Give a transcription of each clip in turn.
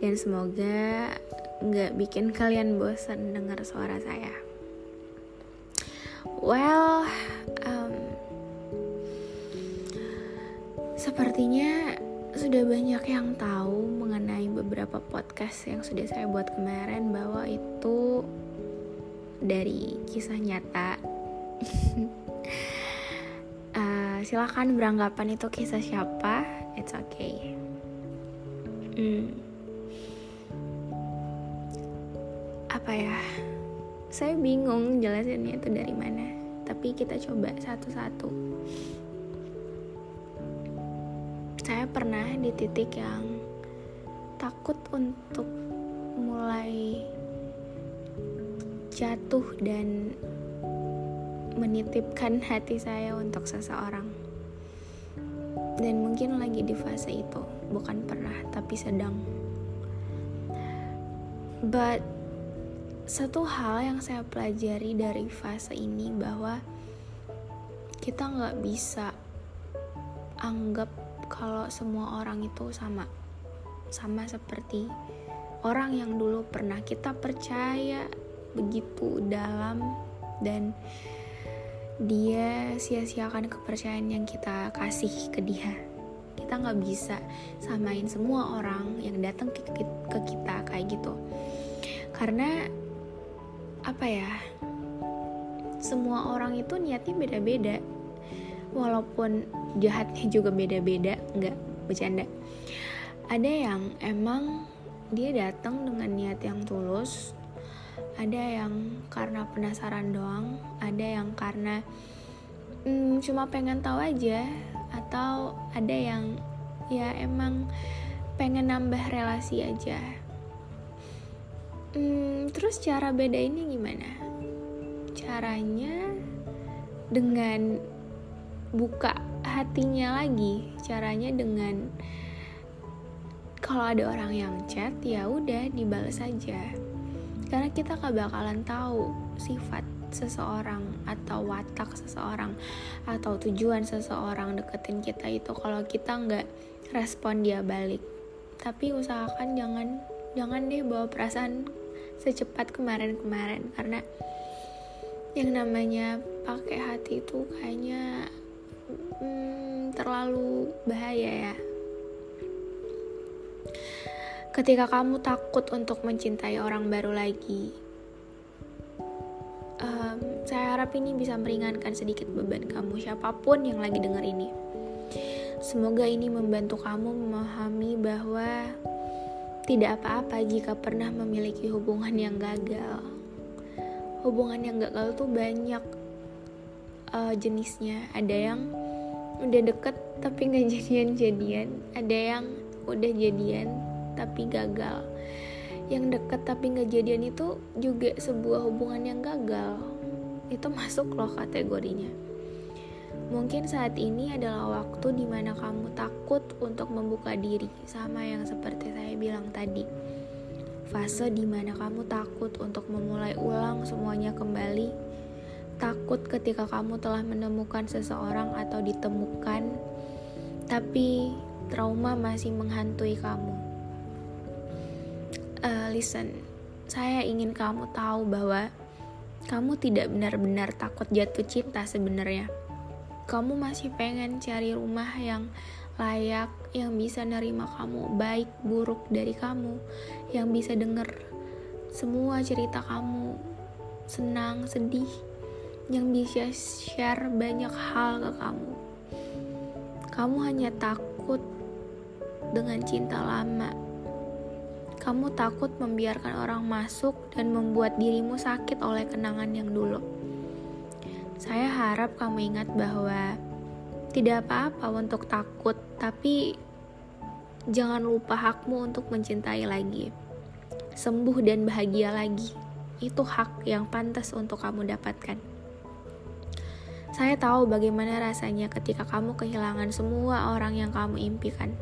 dan semoga nggak bikin kalian bosan dengar suara saya. Well, um, sepertinya sudah banyak yang tahu mengenai beberapa podcast yang sudah saya buat kemarin bahwa itu dari kisah nyata. uh, silakan beranggapan itu kisah siapa, it's okay. Hmm. Apa ya? Saya bingung jelasinnya itu dari mana. Tapi kita coba satu-satu. Saya pernah di titik yang takut untuk mulai jatuh dan menitipkan hati saya untuk seseorang. Dan mungkin lagi di fase itu, bukan pernah, tapi sedang. But satu hal yang saya pelajari dari fase ini bahwa kita nggak bisa anggap kalau semua orang itu sama, sama seperti orang yang dulu pernah. Kita percaya begitu dalam dan dia sia-siakan kepercayaan yang kita kasih ke dia. Kita nggak bisa samain semua orang yang datang ke, kita kayak gitu. Karena apa ya semua orang itu niatnya beda-beda. Walaupun jahatnya juga beda-beda nggak bercanda. Ada yang emang dia datang dengan niat yang tulus ada yang karena penasaran doang ada yang karena hmm, cuma pengen tahu aja atau ada yang ya emang pengen nambah relasi aja hmm, terus cara beda ini gimana? Caranya dengan buka hatinya lagi. Caranya dengan kalau ada orang yang chat ya udah dibalas aja. Karena kita gak bakalan tahu sifat seseorang atau watak seseorang atau tujuan seseorang deketin kita itu kalau kita nggak respon dia balik. Tapi usahakan jangan jangan deh bawa perasaan secepat kemarin-kemarin karena yang namanya pakai hati itu kayaknya hmm, terlalu bahaya ya ketika kamu takut untuk mencintai orang baru lagi. Um, saya harap ini bisa meringankan sedikit beban kamu, siapa pun yang lagi denger ini. Semoga ini membantu kamu memahami bahwa tidak apa-apa jika pernah memiliki hubungan yang gagal. Hubungan yang gagal tuh banyak uh, jenisnya. Ada yang udah deket tapi nggak jadian-jadian. Ada yang udah jadian tapi gagal yang deket tapi nggak jadian itu juga sebuah hubungan yang gagal itu masuk loh kategorinya mungkin saat ini adalah waktu di mana kamu takut untuk membuka diri sama yang seperti saya bilang tadi. Fase di mana kamu takut untuk memulai ulang semuanya kembali. Takut ketika kamu telah menemukan seseorang atau ditemukan tapi trauma masih menghantui kamu. Uh, listen, saya ingin kamu tahu bahwa kamu tidak benar-benar takut jatuh cinta sebenarnya. Kamu masih pengen cari rumah yang layak, yang bisa nerima kamu baik buruk dari kamu, yang bisa denger semua cerita kamu, senang, sedih, yang bisa share banyak hal ke kamu. Kamu hanya takut dengan cinta lama. Kamu takut membiarkan orang masuk dan membuat dirimu sakit oleh kenangan yang dulu. Harap kamu ingat bahwa tidak apa-apa untuk takut, tapi jangan lupa hakmu untuk mencintai lagi. Sembuh dan bahagia lagi. Itu hak yang pantas untuk kamu dapatkan. Saya tahu bagaimana rasanya ketika kamu kehilangan semua orang yang kamu impikan.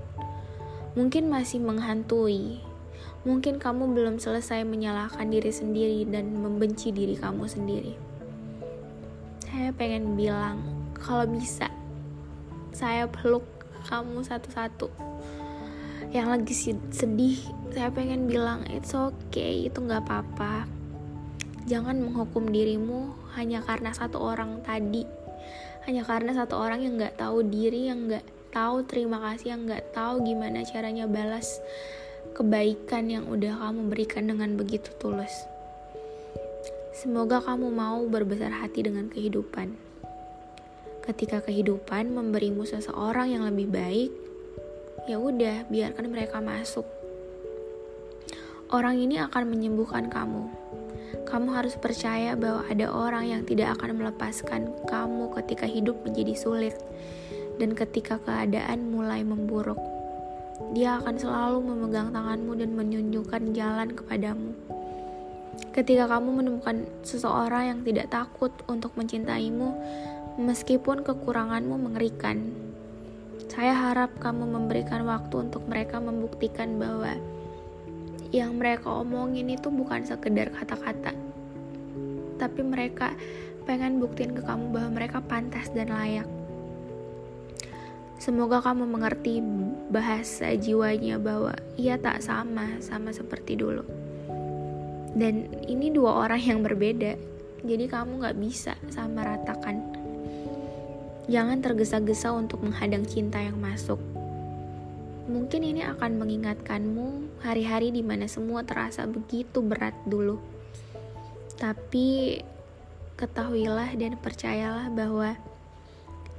Mungkin masih menghantui. Mungkin kamu belum selesai menyalahkan diri sendiri dan membenci diri kamu sendiri. Saya pengen bilang, kalau bisa, saya peluk kamu satu-satu. Yang lagi sedih, saya pengen bilang, it's okay, itu gak apa-apa. Jangan menghukum dirimu hanya karena satu orang tadi hanya karena satu orang yang nggak tahu diri yang nggak tahu terima kasih yang nggak tahu gimana caranya balas kebaikan yang udah kamu berikan dengan begitu tulus semoga kamu mau berbesar hati dengan kehidupan ketika kehidupan memberimu seseorang yang lebih baik ya udah biarkan mereka masuk orang ini akan menyembuhkan kamu kamu harus percaya bahwa ada orang yang tidak akan melepaskan kamu ketika hidup menjadi sulit dan ketika keadaan mulai memburuk. Dia akan selalu memegang tanganmu dan menunjukkan jalan kepadamu. Ketika kamu menemukan seseorang yang tidak takut untuk mencintaimu, meskipun kekuranganmu mengerikan, saya harap kamu memberikan waktu untuk mereka membuktikan bahwa yang mereka omongin itu bukan sekedar kata-kata tapi mereka pengen buktiin ke kamu bahwa mereka pantas dan layak Semoga kamu mengerti bahasa jiwanya bahwa ia tak sama sama seperti dulu. Dan ini dua orang yang berbeda, jadi kamu gak bisa sama ratakan. Jangan tergesa-gesa untuk menghadang cinta yang masuk. Mungkin ini akan mengingatkanmu hari-hari di mana semua terasa begitu berat dulu. Tapi ketahuilah dan percayalah bahwa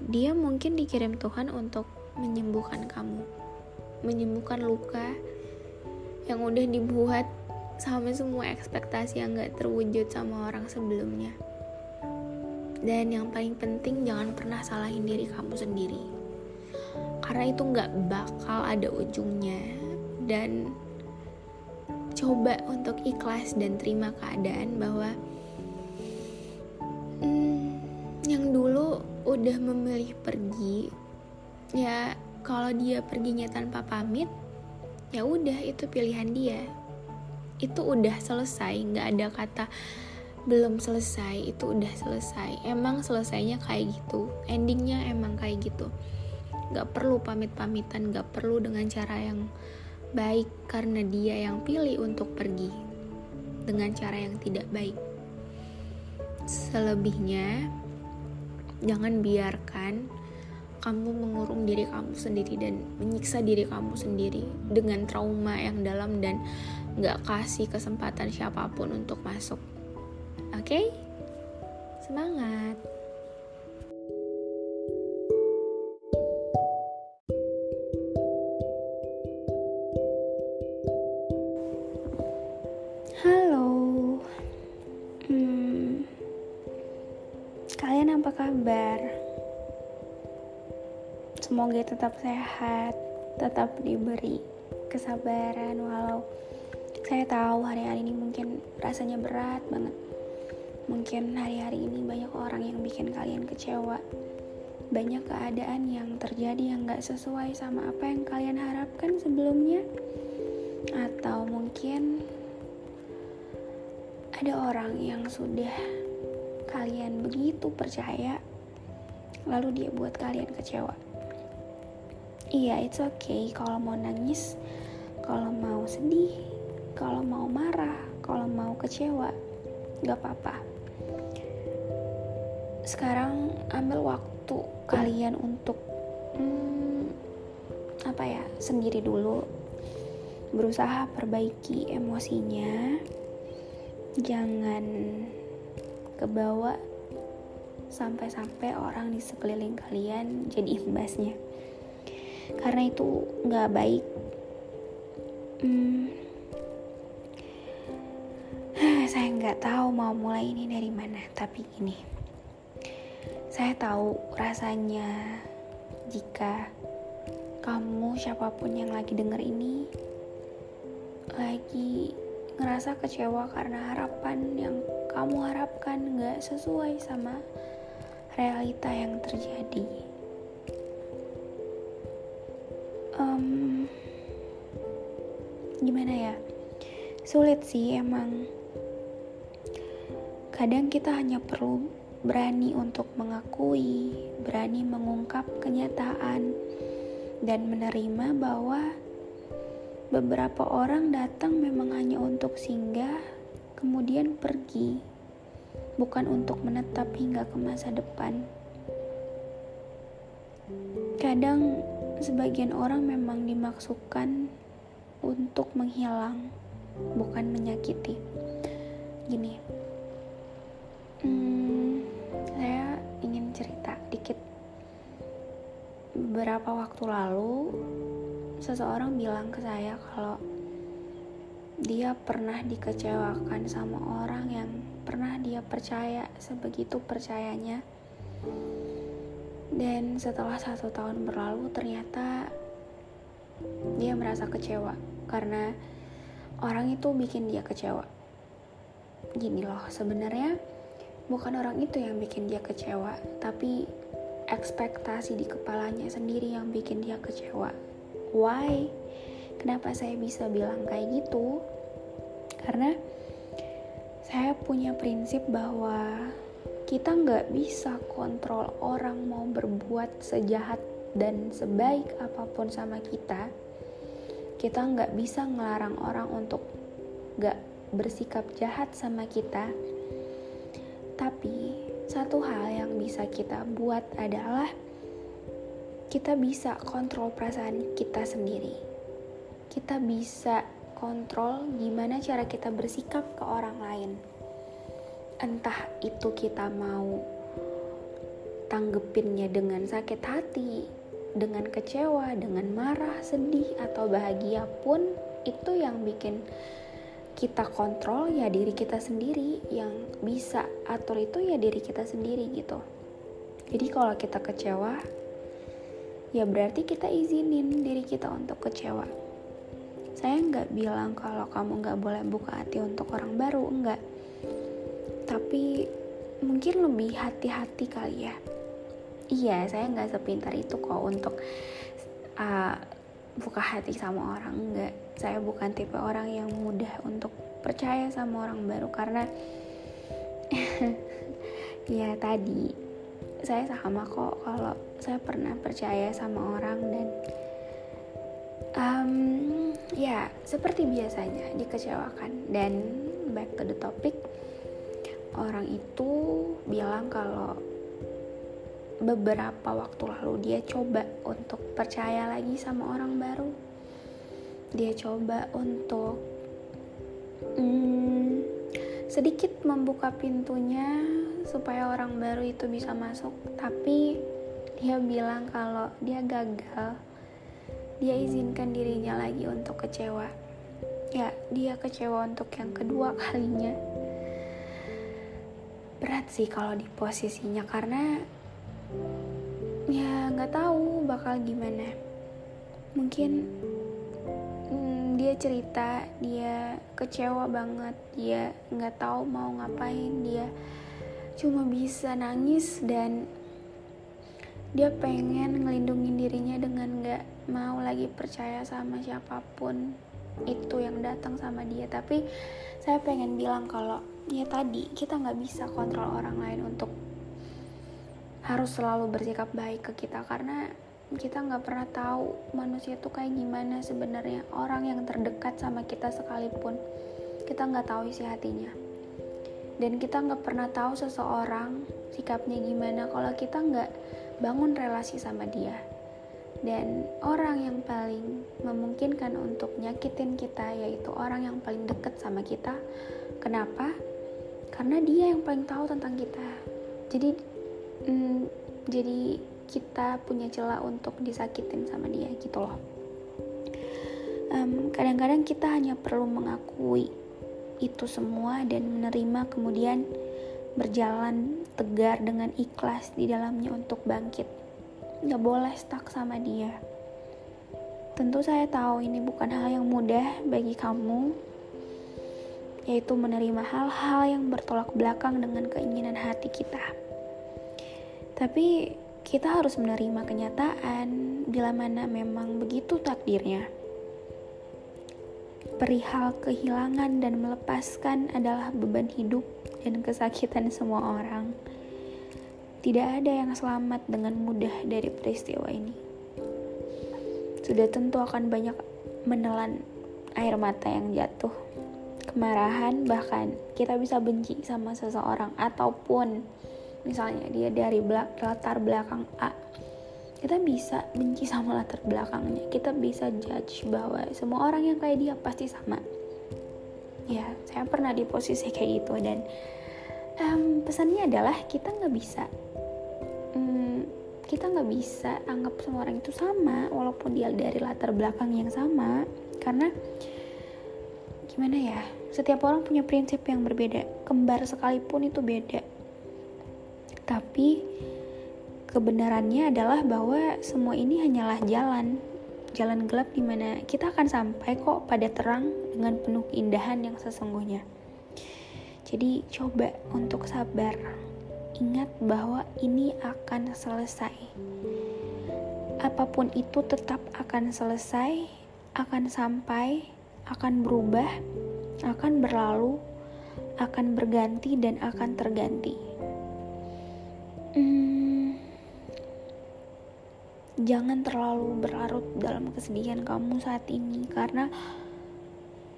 dia mungkin dikirim Tuhan untuk menyembuhkan kamu, menyembuhkan luka yang udah dibuat sama semua ekspektasi yang gak terwujud sama orang sebelumnya. Dan yang paling penting jangan pernah salahin diri kamu sendiri. Karena itu nggak bakal ada ujungnya. Dan coba untuk ikhlas dan terima keadaan bahwa hmm, yang dulu udah memilih pergi ya kalau dia perginya tanpa pamit ya udah itu pilihan dia itu udah selesai nggak ada kata belum selesai itu udah selesai. Emang selesainya kayak gitu endingnya emang kayak gitu. Gak perlu pamit-pamitan gak perlu dengan cara yang baik karena dia yang pilih untuk pergi dengan cara yang tidak baik. Selebihnya jangan biarkan kamu mengurung diri kamu sendiri dan menyiksa diri kamu sendiri dengan trauma yang dalam dan gak kasih kesempatan siapa pun untuk masuk. Oke, okay? semangat! kabar? Semoga tetap sehat, tetap diberi kesabaran walau saya tahu hari-hari ini mungkin rasanya berat banget. Mungkin hari-hari ini banyak orang yang bikin kalian kecewa. Banyak keadaan yang terjadi yang gak sesuai sama apa yang kalian harapkan sebelumnya. Atau mungkin ada orang yang sudah kalian begitu percaya, lalu dia buat kalian kecewa. Iya, it's okay kalau mau nangis, kalau mau sedih, kalau mau marah, kalau mau kecewa, gak apa-apa. Sekarang ambil waktu kalian untuk hmm, apa ya sendiri dulu, berusaha perbaiki emosinya, jangan kebawa sampai-sampai orang di sekeliling kalian jadi imbasnya. Karena itu nggak baik. Hmm, nggak tahu mau mulai ini dari mana tapi gini saya tahu rasanya jika kamu siapa pun yang lagi denger ini lagi ngerasa kecewa karena harapan yang kamu harapkan nggak sesuai sama realita yang terjadi. Um, gimana ya? Sulit sih emang. Kadang kita hanya perlu berani untuk mengakui, berani mengungkap kenyataan, dan menerima bahwa beberapa orang datang memang hanya untuk singgah, kemudian pergi, bukan untuk menetap hingga ke masa depan. Kadang, sebagian orang memang dimaksudkan untuk menghilang, bukan menyakiti. Gini, hmm, saya ingin cerita dikit. Beberapa waktu lalu, seseorang bilang ke saya kalau dia pernah dikecewakan sama orang yang pernah dia percaya sebegitu percayanya. Dan setelah satu tahun berlalu, ternyata dia merasa kecewa karena orang itu bikin dia kecewa. Gini loh, sebenarnya bukan orang itu yang bikin dia kecewa, tapi ekspektasi di kepalanya sendiri yang bikin dia kecewa. Why? Kenapa saya bisa bilang kayak gitu? Karena saya punya prinsip bahwa kita nggak bisa kontrol orang mau berbuat sejahat dan sebaik apa pun sama kita. Kita nggak bisa ngelarang orang untuk nggak bersikap jahat sama kita tapi satu hal yang bisa kita buat adalah kita bisa kontrol perasaan kita sendiri. Kita bisa kontrol gimana cara kita bersikap ke orang lain. Entah itu kita mau tanggepinnya dengan sakit hati, dengan kecewa, dengan marah, sedih, atau bahagia pun itu yang bikin kita kontrol ya diri kita sendiri. Yang bisa atur itu ya diri kita sendiri gitu. Jadi kalau kita kecewa ya berarti kita izinin diri kita untuk kecewa. Saya nggak bilang kalau kamu nggak boleh buka hati untuk orang baru enggak tapi mungkin lebih hati-hati kali ya. Iya saya nggak sepintar itu kok untuk uh, buka hati sama orang enggak saya bukan tipe orang yang mudah untuk percaya sama orang baru karena ya tadi saya sama kok kalau saya pernah percaya sama orang dan um, ya seperti biasanya dikecewakan. Dan back to the topic orang itu bilang kalau beberapa waktu lalu dia coba untuk percaya lagi sama orang baru dia coba untuk hmm, sedikit membuka pintunya supaya orang baru itu bisa masuk. Tapi dia bilang kalau dia gagal dia izinkan dirinya lagi untuk kecewa. Ya dia kecewa untuk yang kedua kalinya. Berat sih kalau di posisinya karena ya nggak tahu bakal gimana. Mungkin hmm, dia cerita dia kecewa banget dia nggak tahu mau ngapain dia cuma bisa nangis dan dia pengen ngelindungin dirinya dengan nggak mau lagi percaya sama siapa pun itu yang datang sama dia. Tapi saya pengen bilang kalau ya tadi kita nggak bisa kontrol orang lain untuk harus selalu bersikap baik ke kita. Karena kita nggak pernah tahu manusia itu kayak gimana sebenarnya orang yang terdekat sama kita sekalipun. Kita nggak tahu isi hatinya. Dan kita nggak pernah tahu seseorang sikapnya gimana kalau kita nggak bangun relasi sama dia. Dan orang yang paling memungkinkan untuk nyakitin kita yaitu orang yang paling dekat sama kita. Kenapa? Karena dia yang paling tahu tentang kita. Jadi hmm, jadi kita punya celah untuk disakitin sama dia gitu loh kadang kadang-kadang kita hanya perlu mengakui itu semua dan menerima kemudian berjalan tegar dengan ikhlas di dalamnya untuk bangkit. Gak boleh stuck sama dia. Tentu saya tahu ini bukan hal yang mudah bagi kamu, yaitu menerima hal-hal yang bertolak belakang dengan keinginan hati kita. Tapi kita harus menerima kenyataan bila mana memang begitu takdirnya. Perihal kehilangan dan melepaskan adalah beban hidup dan kesakitan semua orang. Tidak ada yang selamat dengan mudah dari peristiwa ini. Sudah tentu akan banyak menelan air mata yang jatuh, kemarahan, bahkan kita bisa benci sama seseorang, ataupun misalnya dia dari belak latar belakang A kita bisa benci sama latar belakangnya. Kita bisa judge bahwa semua orang yang kayak dia pasti sama. Ya saya pernah di posisi kayak gitu dan um, pesannya adalah kita nggak bisa um, kita nggak bisa anggap semua orang itu sama walaupun dia dari latar belakang yang sama. Karena gimana ya setiap orang punya prinsip yang berbeda. Kembar sekalipun itu beda tapi kebenarannya adalah bahwa semua ini hanyalah jalan jalan gelap di mana kita akan sampai kok pada terang dengan penuh keindahan yang sesungguhnya. Jadi coba untuk sabar. Ingat bahwa ini akan selesai. Apa pun itu tetap akan selesai, akan sampai, akan berubah, akan berlalu, akan berganti dan akan terganti. Hmm, jangan terlalu berlarut dalam kesedihan kamu saat ini karena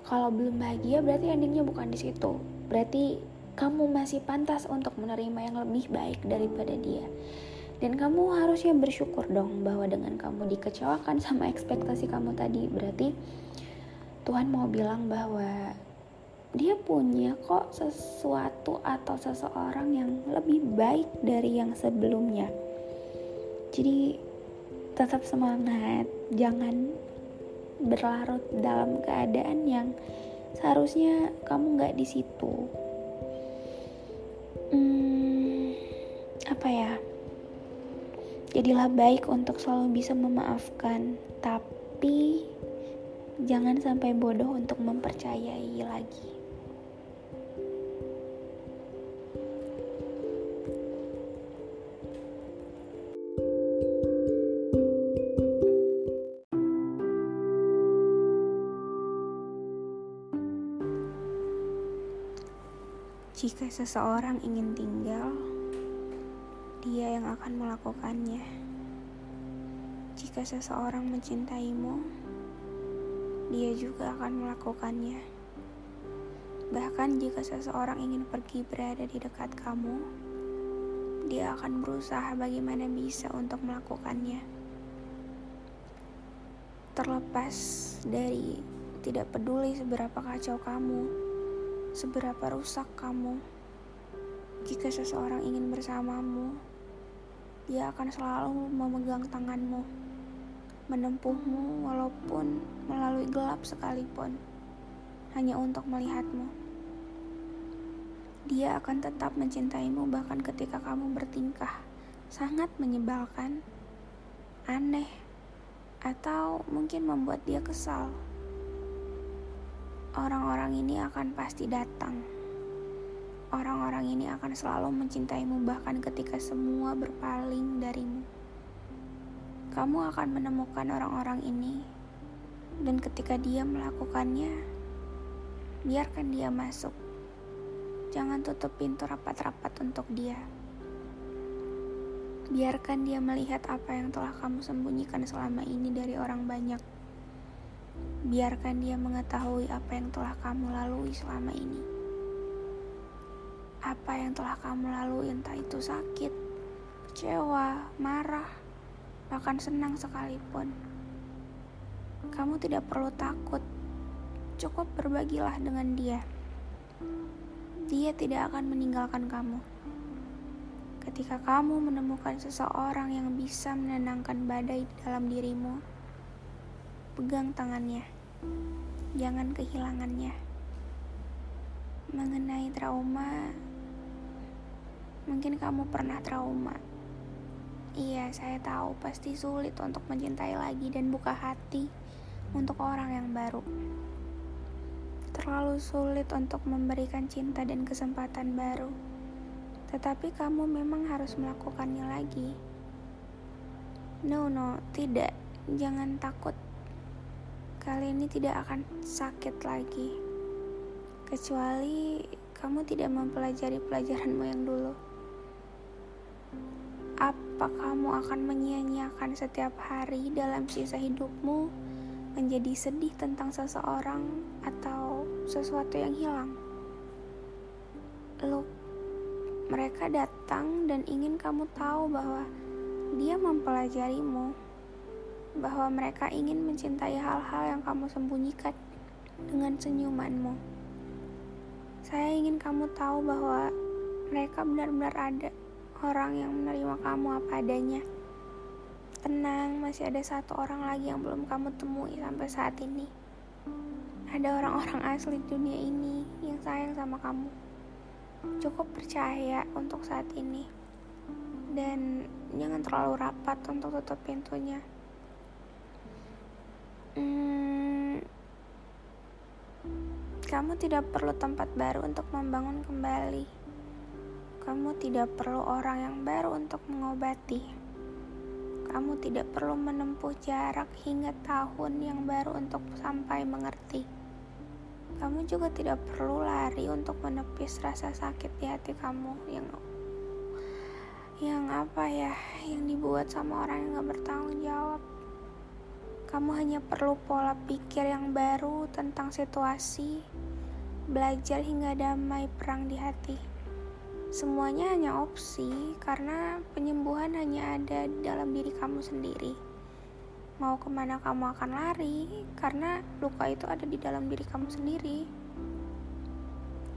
kalau belum bahagia berarti endingnya bukan di situ. Berarti kamu masih pantas untuk menerima yang lebih baik daripada dia. Dan kamu harusnya bersyukur dong bahwa dengan kamu dikecewakan sama ekspektasi kamu tadi. Berarti Tuhan mau bilang bahwa dia punya kok sesuatu atau seseorang yang lebih baik dari yang sebelumnya jadi tetap semangat, jangan berlarut dalam keadaan yang seharusnya kamu nggak di situ. Hmm, apa ya? Jadilah baik untuk selalu bisa memaafkan, tapi jangan sampai bodoh untuk mempercayai lagi. Seseorang ingin tinggal, dia yang akan melakukannya. Jika seseorang mencintaimu, dia juga akan melakukannya. Bahkan jika seseorang ingin pergi berada di dekat kamu, dia akan berusaha bagaimana bisa untuk melakukannya. Terlepas dari tidak peduli seberapa kacau kamu, seberapa rusak kamu. Jika seseorang ingin bersamamu, dia akan selalu memegang tanganmu, menempuhmu walaupun melalui gelap sekalipun, hanya untuk melihatmu. Dia akan tetap mencintaimu bahkan ketika kamu bertingkah sangat menyebalkan, aneh, atau mungkin membuat dia kesal orang-orang ini akan pasti datang. Orang-orang ini akan selalu mencintaimu bahkan ketika semua berpaling darimu. Kamu akan menemukan orang-orang ini dan ketika dia melakukannya, biarkan dia masuk. Jangan tutup pintu rapat-rapat untuk dia. Biarkan dia melihat apa yang telah kamu sembunyikan selama ini dari orang banyak. Biarkan dia mengetahui apa yang telah kamu lalui selama ini. Apa yang telah kamu lalui entah itu sakit, kecewa, marah, bahkan senang sekalipun. Kamu tidak perlu takut. Cukup berbagilah dengan dia. Dia tidak akan meninggalkan kamu. Ketika kamu menemukan seseorang yang bisa menenangkan badai di dalam dirimu, pegang tangannya. Jangan kehilangannya. Mengenai trauma, mungkin kamu pernah trauma. Iya, saya tahu pasti sulit untuk mencintai lagi dan buka hati untuk orang yang baru. Terlalu sulit untuk memberikan cinta dan kesempatan baru. Tetapi kamu memang harus melakukannya lagi. No, no, tidak. Jangan takut. Kali ini tidak akan sakit lagi. Kecuali kamu tidak mempelajari pelajaranmu yang dulu. Apa kamu akan menyia-nyiakan setiap hari dalam sisa hidupmu menjadi sedih tentang seseorang atau sesuatu yang hilang? Look, mereka datang dan ingin kamu tahu bahwa dia mempelajarimu, bahwa mereka ingin mencintai hal-hal yang kamu sembunyikan dengan senyumanmu. Saya ingin kamu tahu bahwa mereka benar-benar ada orang yang menerima kamu apa adanya. Tenang, masih ada satu orang lagi yang belum kamu temui sampai saat ini. Ada orang-orang asli dunia ini yang sayang sama kamu. Cukup percaya untuk saat ini dan jangan terlalu rapat untuk tutup pintunya. Hmm, kamu tidak perlu tempat baru untuk membangun kembali. Kamu tidak perlu orang yang baru untuk mengobati. Kamu tidak perlu menempuh jarak hingga tahun yang baru untuk sampai mengerti. Kamu juga tidak perlu lari untuk menepis rasa sakit di hati kamu yang yang apa ya yang dibuat sama orang yang gak bertanggung jawab kamu hanya perlu pola pikir yang baru tentang situasi belajar hingga damai perang di hati semuanya hanya opsi karena penyembuhan hanya ada dalam diri kamu sendiri. Mau ke mana kamu akan lari karena luka itu ada di dalam diri kamu sendiri.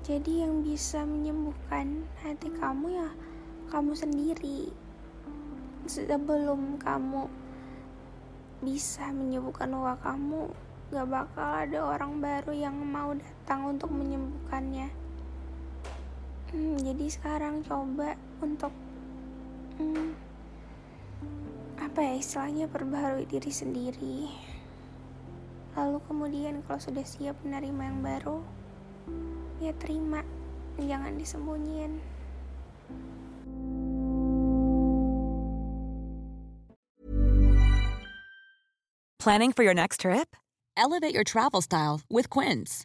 Jadi yang bisa menyembuhkan hati kamu ya kamu sendiri. Sebelum kamu bisa menyembuhkan luka kamu gak bakal ada orang baru yang mau datang untuk menyembuhkannya hmm, jadi sekarang coba untuk hmm, apa ya istilahnya perbaharui diri sendiri lalu kemudian kalau sudah siap menerima yang baru ya terima jangan disembunyiin Planning for your next trip? Elevate your travel style with Quince.